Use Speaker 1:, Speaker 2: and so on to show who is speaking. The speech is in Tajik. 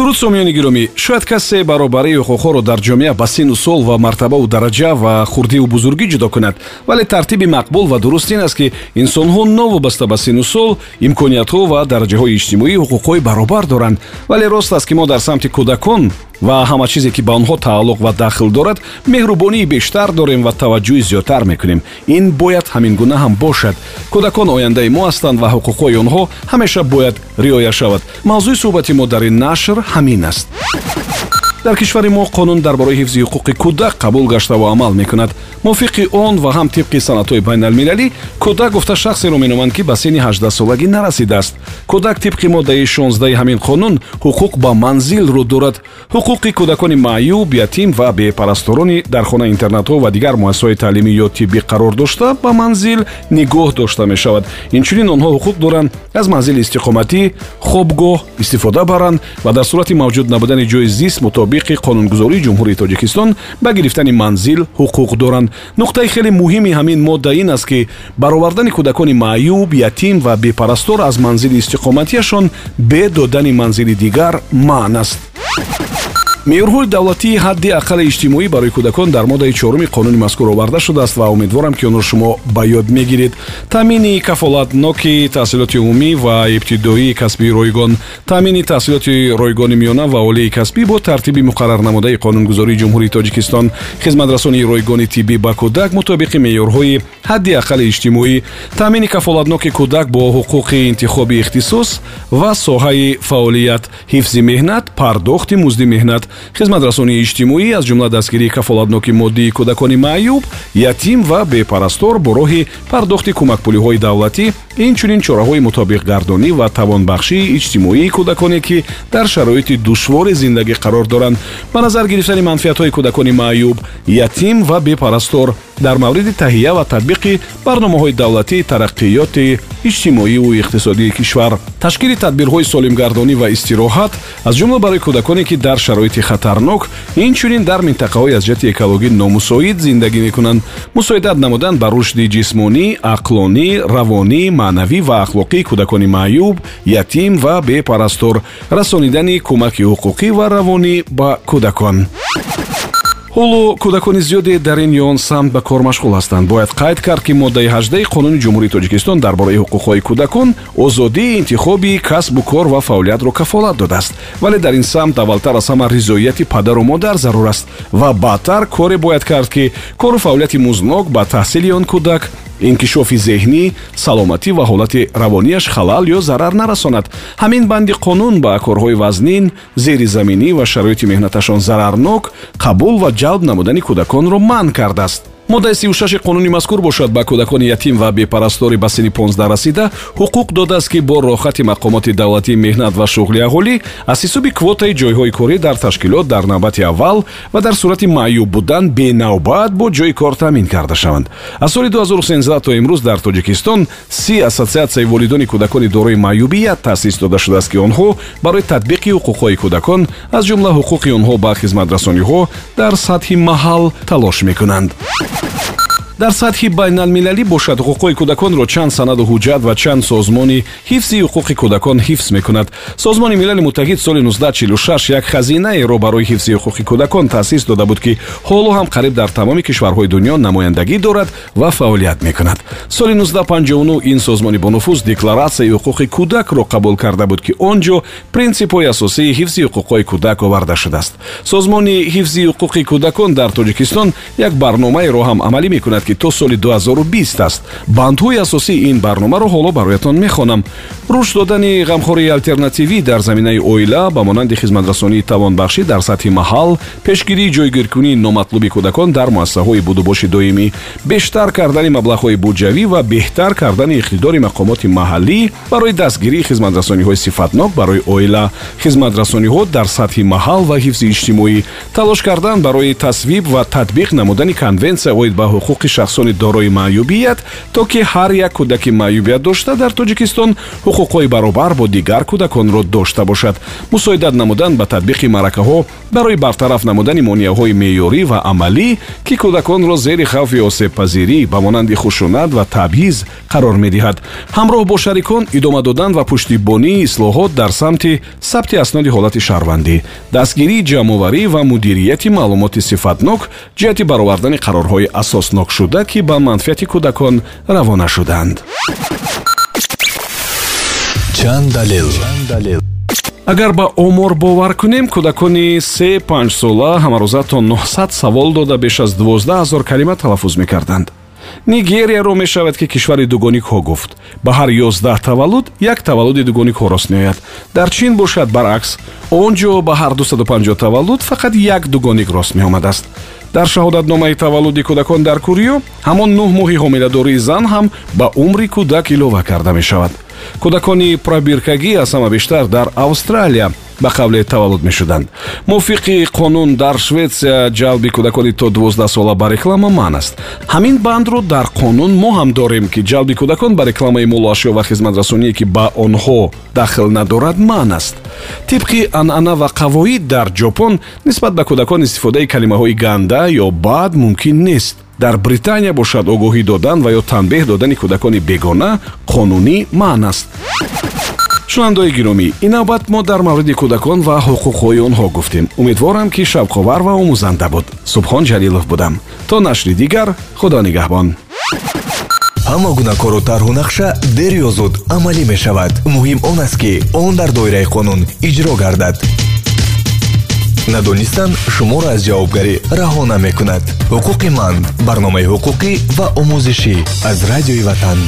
Speaker 1: дуруд сомиёни гиромӣ шояд касе баробарии ҳуқуқҳоро дар ҷомеа ба сину сол ва мартабаву дараҷа ва хурдиву бузургӣ ҷудо кунад. Вале тартиби мақбул ва дуруст ин аст ки инсонҳо новобаста ба сину сол имкониятҳо ва дараҷаҳои иҷтимоӣ ҳуқуқҳои баробар доранд. Вале рост аст ки мо дар самти кӯдакон ва ҳама чизе ки ба онҳо тааллуқ ва дахл дорад меҳрубонии бештар дорем ва таваҷҷӯҳи зиёдтар мекунем. Ин бояд ҳамин гуна ҳам бошад. Кӯдакон ояндаи мо ҳастанд ва ҳуқуқҳои онҳо ҳамеша бояд риоя шавад. Мавзӯи суҳбати мо дар ин нашр ҳамин аст дар кишвари мо қонун дар бораи ҳифзи ҳуқуқи кӯдак қабул гашта ва амал мекунад. Мувофиқи он ва ҳам тибқи санадҳои байналмилалӣ кӯдак гуфта шахсеро меноманд ки ба синни 18солагӣ нарасидааст. Кӯдак тибқи моддаи 16 ҳамин қонун ҳуқуқ ба манзилро дорад. Ҳуқуқи кӯдакони маъюб ятим ва бепарасторони дар хона интернатҳо ва дигар муассисаҳои таълимӣ ё тиббӣ қарор дошта ба манзил нигоҳ дошта мешавад. Инчунин онҳо ҳуқуқ доранд аз манзили истиқоматӣ хобгоҳ истифода баранд ва дар сурати мавҷуд набудани ҷои зист мутобиқи қонунгузории ҷумҳурии тоҷикистон ба гирифтани манзил ҳуқуқ доранд. нуқтаи хеле муҳими ҳамин модда ин аст ки баровардани кӯдакони маъюб ятим ва бепарастор аз манзили истиқоматиашон бе додани манзили дигар маън аст меъёрҳои давлатии ҳадди аққали иҷтимоӣ барои кӯдакон дар моддаи чоруми қонуни мазкур оварда шудааст ва умедворам ки онро шумо ба ёд мегиред. Таъмини кафолатноки таҳсилоти умумӣ ва ибтидоии касбии ройгон. Таъмини таҳсилоти ройгони миёна ва олии касбӣ бо тартиби муқаррарнамудаи қонунгузории ҷумҳурии тоҷикистон. Хизматрасонии ройгони тиббӣ ба кӯдак мутобиқи меъёрҳои ҳадди аққали иҷтимоӣ. Таъмини кафолатноки кӯдак бо ҳуқуқи интихоби ихтисос ва соҳаи фаъолият. Ҳифзи меҳнат пардохти музди меҳнат хизматрасонии иҷтимоӣ аз ҷумла дастгирии кафолатноки моддии кӯдакони маъюб ятим ва бепарастор бо роҳи пардохти кӯмакпулиҳои давлатӣ инчунин чораҳои мутобиқгардонӣ ва тавонбахшии иҷтимоии кӯдаконе ки дар шароити душвори зиндагӣ қарор доранд. Ба назар гирифтани манфиатҳои кӯдакони маъюб ятим ва бепарастор дар мавриди таҳия ва татбиқи барномаҳои давлатии тараққиёти иҷтимоиву иқтисодии кишвар. Ташкили тадбирҳои солимгардонӣ ва истироҳат аз ҷумла барои кӯдаконе ки дар шароити хатарнок инчунин дар минтақаҳои аз ҷиҳати экологӣ номусоид зиндагӣ мекунанд. Мусоидат намудан ба рушди ҷисмонӣ ақлонӣ равонӣ маънавӣ ва ахлоқии кӯдакони маъюб ятим ва бепарастор. Расонидани кӯмаки ҳуқуқӣ ва равонӣ ба кӯдакон ҳоло кӯдакони зиёде дар ин ё он самт ба кор машғул ҳастанд. Бояд қайд кард ки моддаи 18 қонуни ҷумҳурии тоҷикистон дар бораи ҳуқуқҳои кӯдакон озодии интихоби касбу кор ва фаъолиятро кафолат додааст. Вале дар ин самт аввалтар аз ҳама ризоияти падару модар зарур аст. Ва баъдтар коре бояд кард ки кору фаъолияти музнок ба таҳсили он кӯдак инкишофи зеҳнӣ саломатӣ ва ҳолати равонияш халал ё зарар нарасонад. Ҳамин банди қонун ба корҳои вазнин зеризаминӣ ва шароити меҳнаташон зарарнок қабул ва ҷалб намудани кӯдаконро манъ кардааст моддаи сишаши қонуни мазкур бошад. Ба кӯдакони ятим ва бепарастори ба синни 15 расида ҳуқуқ додааст ки бо рохати мақомоти давлатии меҳнат ва шуғли аҳолӣ аз ҳисоби квотаи ҷойҳои корӣ дар ташкилот дар навбати аввал ва дар сурати маъюб будан бенавбат бо ҷойи кор таъмин карда шаванд. Аз соли 2013 то имрӯз дар тоҷикистон си ассотсиатсияи волидони кӯдакони дорои маъюбият таъсис дода шудааст ки онҳо барои татбиқи ҳуқуқҳои кӯдакон аз ҷумла ҳуқуқи онҳо ба хизматрасониҳо дар сатҳи маҳал талош мекунанд you дар сатҳи байналмилалӣ бошад ҳуқуқҳои кӯдаконро чанд санаду ҳуҷҷат ва чанд созмони ҳифзи ҳуқуқи кӯдакон ҳифз мекунад. Созмони милали муттаҳид соли 1946 як хазинаеро барои ҳифзи ҳуқуқи кӯдакон таъсис дода буд ки ҳоло ҳам қариб дар тамоми кишварҳои дунё намояндагӣ дорад ва фаъолият мекунад. Соли 1959 ин созмони бонуфуз декларатсияи ҳуқуқи кӯдакро қабул карда буд ки он ҷо принсипҳои асосии ҳифзи ҳуқуқҳои кӯдак оварда шудааст. Созмони ҳифзи ҳуқуқи кӯдакон дар тоҷикистон як барномаеро ҳам амалӣ мекунад ки то соли 2020 аст. Бандҳои асосии ин барномаро ҳоло бароятон мехонам. рушд додани ғамхории алтернативӣ дар заминаи оила ба монанди хизматрасонии тавонбахшӣ дар сатҳи маҳал пешгирии ҷойгиркунии номатлуби кӯдакон дар муассисаҳои будубоши доимӣ бештар кардани маблағҳои буҷавӣ ва беҳтар кардани иқтидори мақомоти маҳаллӣ барои дастгирии хизматрасониҳои сифатнок барои оила. Хизматрасониҳо дар сатҳи маҳал ва ҳифзи иҷтимоӣ талош кардан барои тасвиб ва татбиқ намудани конвенсия оид ба ҳуқуқи шахсони дорои маъюбият то ки ҳар як кӯдаки маъюбият дошта дар тоҷикистон ҳуқуқҳои баробар бо дигар кӯдаконро дошта бошад. Мусоидат намудан ба татбиқи маъракаҳо барои бартараф намудани монеаҳои меъёрӣ ва амалӣ ки кӯдаконро зери хавфи осебпазирӣ ба монанди хушунат ва табъиз қарор медиҳад. Ҳамроҳ бо шарикон идома додан ва пуштибонии ислоҳот дар самти сабти асноди ҳолати шаҳрвандӣ. Дастгирии ҷамъоварӣ ва мудирияти маълумоти сифатнок ҷиҳати баровардани қарорҳои асоснокшуда ки ба манфиати кӯдакон равона шуданд.
Speaker 2: Чанд далел
Speaker 1: агар ба омор бовар кунем кӯдакони се панҷсола ҳамарӯза то 900 савол дода беш аз 12 ҳазор калима талаффуз мекарданд. Нигерияро мешавад ки кишвари дугоникҳо гуфт. Ба ҳар ёздаҳ таваллуд як таваллуди дугоникҳо рост меояд. Дар чин бошад баръакс он ҷо ба ҳар 250 таваллуд фақат як дугоник рост меомадааст дар шаҳодатномаи таваллуди кӯдакон дар куриё ҳамон нӯҳ моҳи ҳомиладории зан ҳам ба умри кӯдак илова карда мешавад. Кӯдакони пробиркагӣ аз ҳама бештар дар австралия ба қавле таваллуд мешуданд. Мувофиқи қонун дар шветсия ҷалби кӯдакони то 12 сола ба реклама манъ аст. Ҳамин бандро дар қонун мо ҳам дорем ки ҷалби кӯдакон ба рекламаи молу ашё ва хизматрасоние ки ба онҳо дахл надорад манъ аст. Тибқи анъана ва қавоид дар ҷопон нисбат ба кӯдакон истифодаи калимаҳои ганда ё бад мумкин нест. Дар британия бошад огоҳӣ додан ва ё танбеҳ додани кӯдакони бегона қонунӣ манъ аст шунавандаои гиромӣ ин навбат мо дар мавриди кӯдакон ва ҳуқуқҳои онҳо гуфтем. Умедворам ки шавқовар ва омӯзанда буд. Субҳон ҷалилов будам. То нашри дигар худо нигаҳбон.
Speaker 2: Ҳама гуна кору тарҳу нақша дер ё зуд амалӣ мешавад. Муҳим он аст ки он дар доираи қонун иҷро гардад. Надонистан шуморо аз ҷавобгарӣ раҳо намекунад. Ҳуқуқи ман барномаи ҳуқуқӣ ва омӯзишӣ аз радиои ватан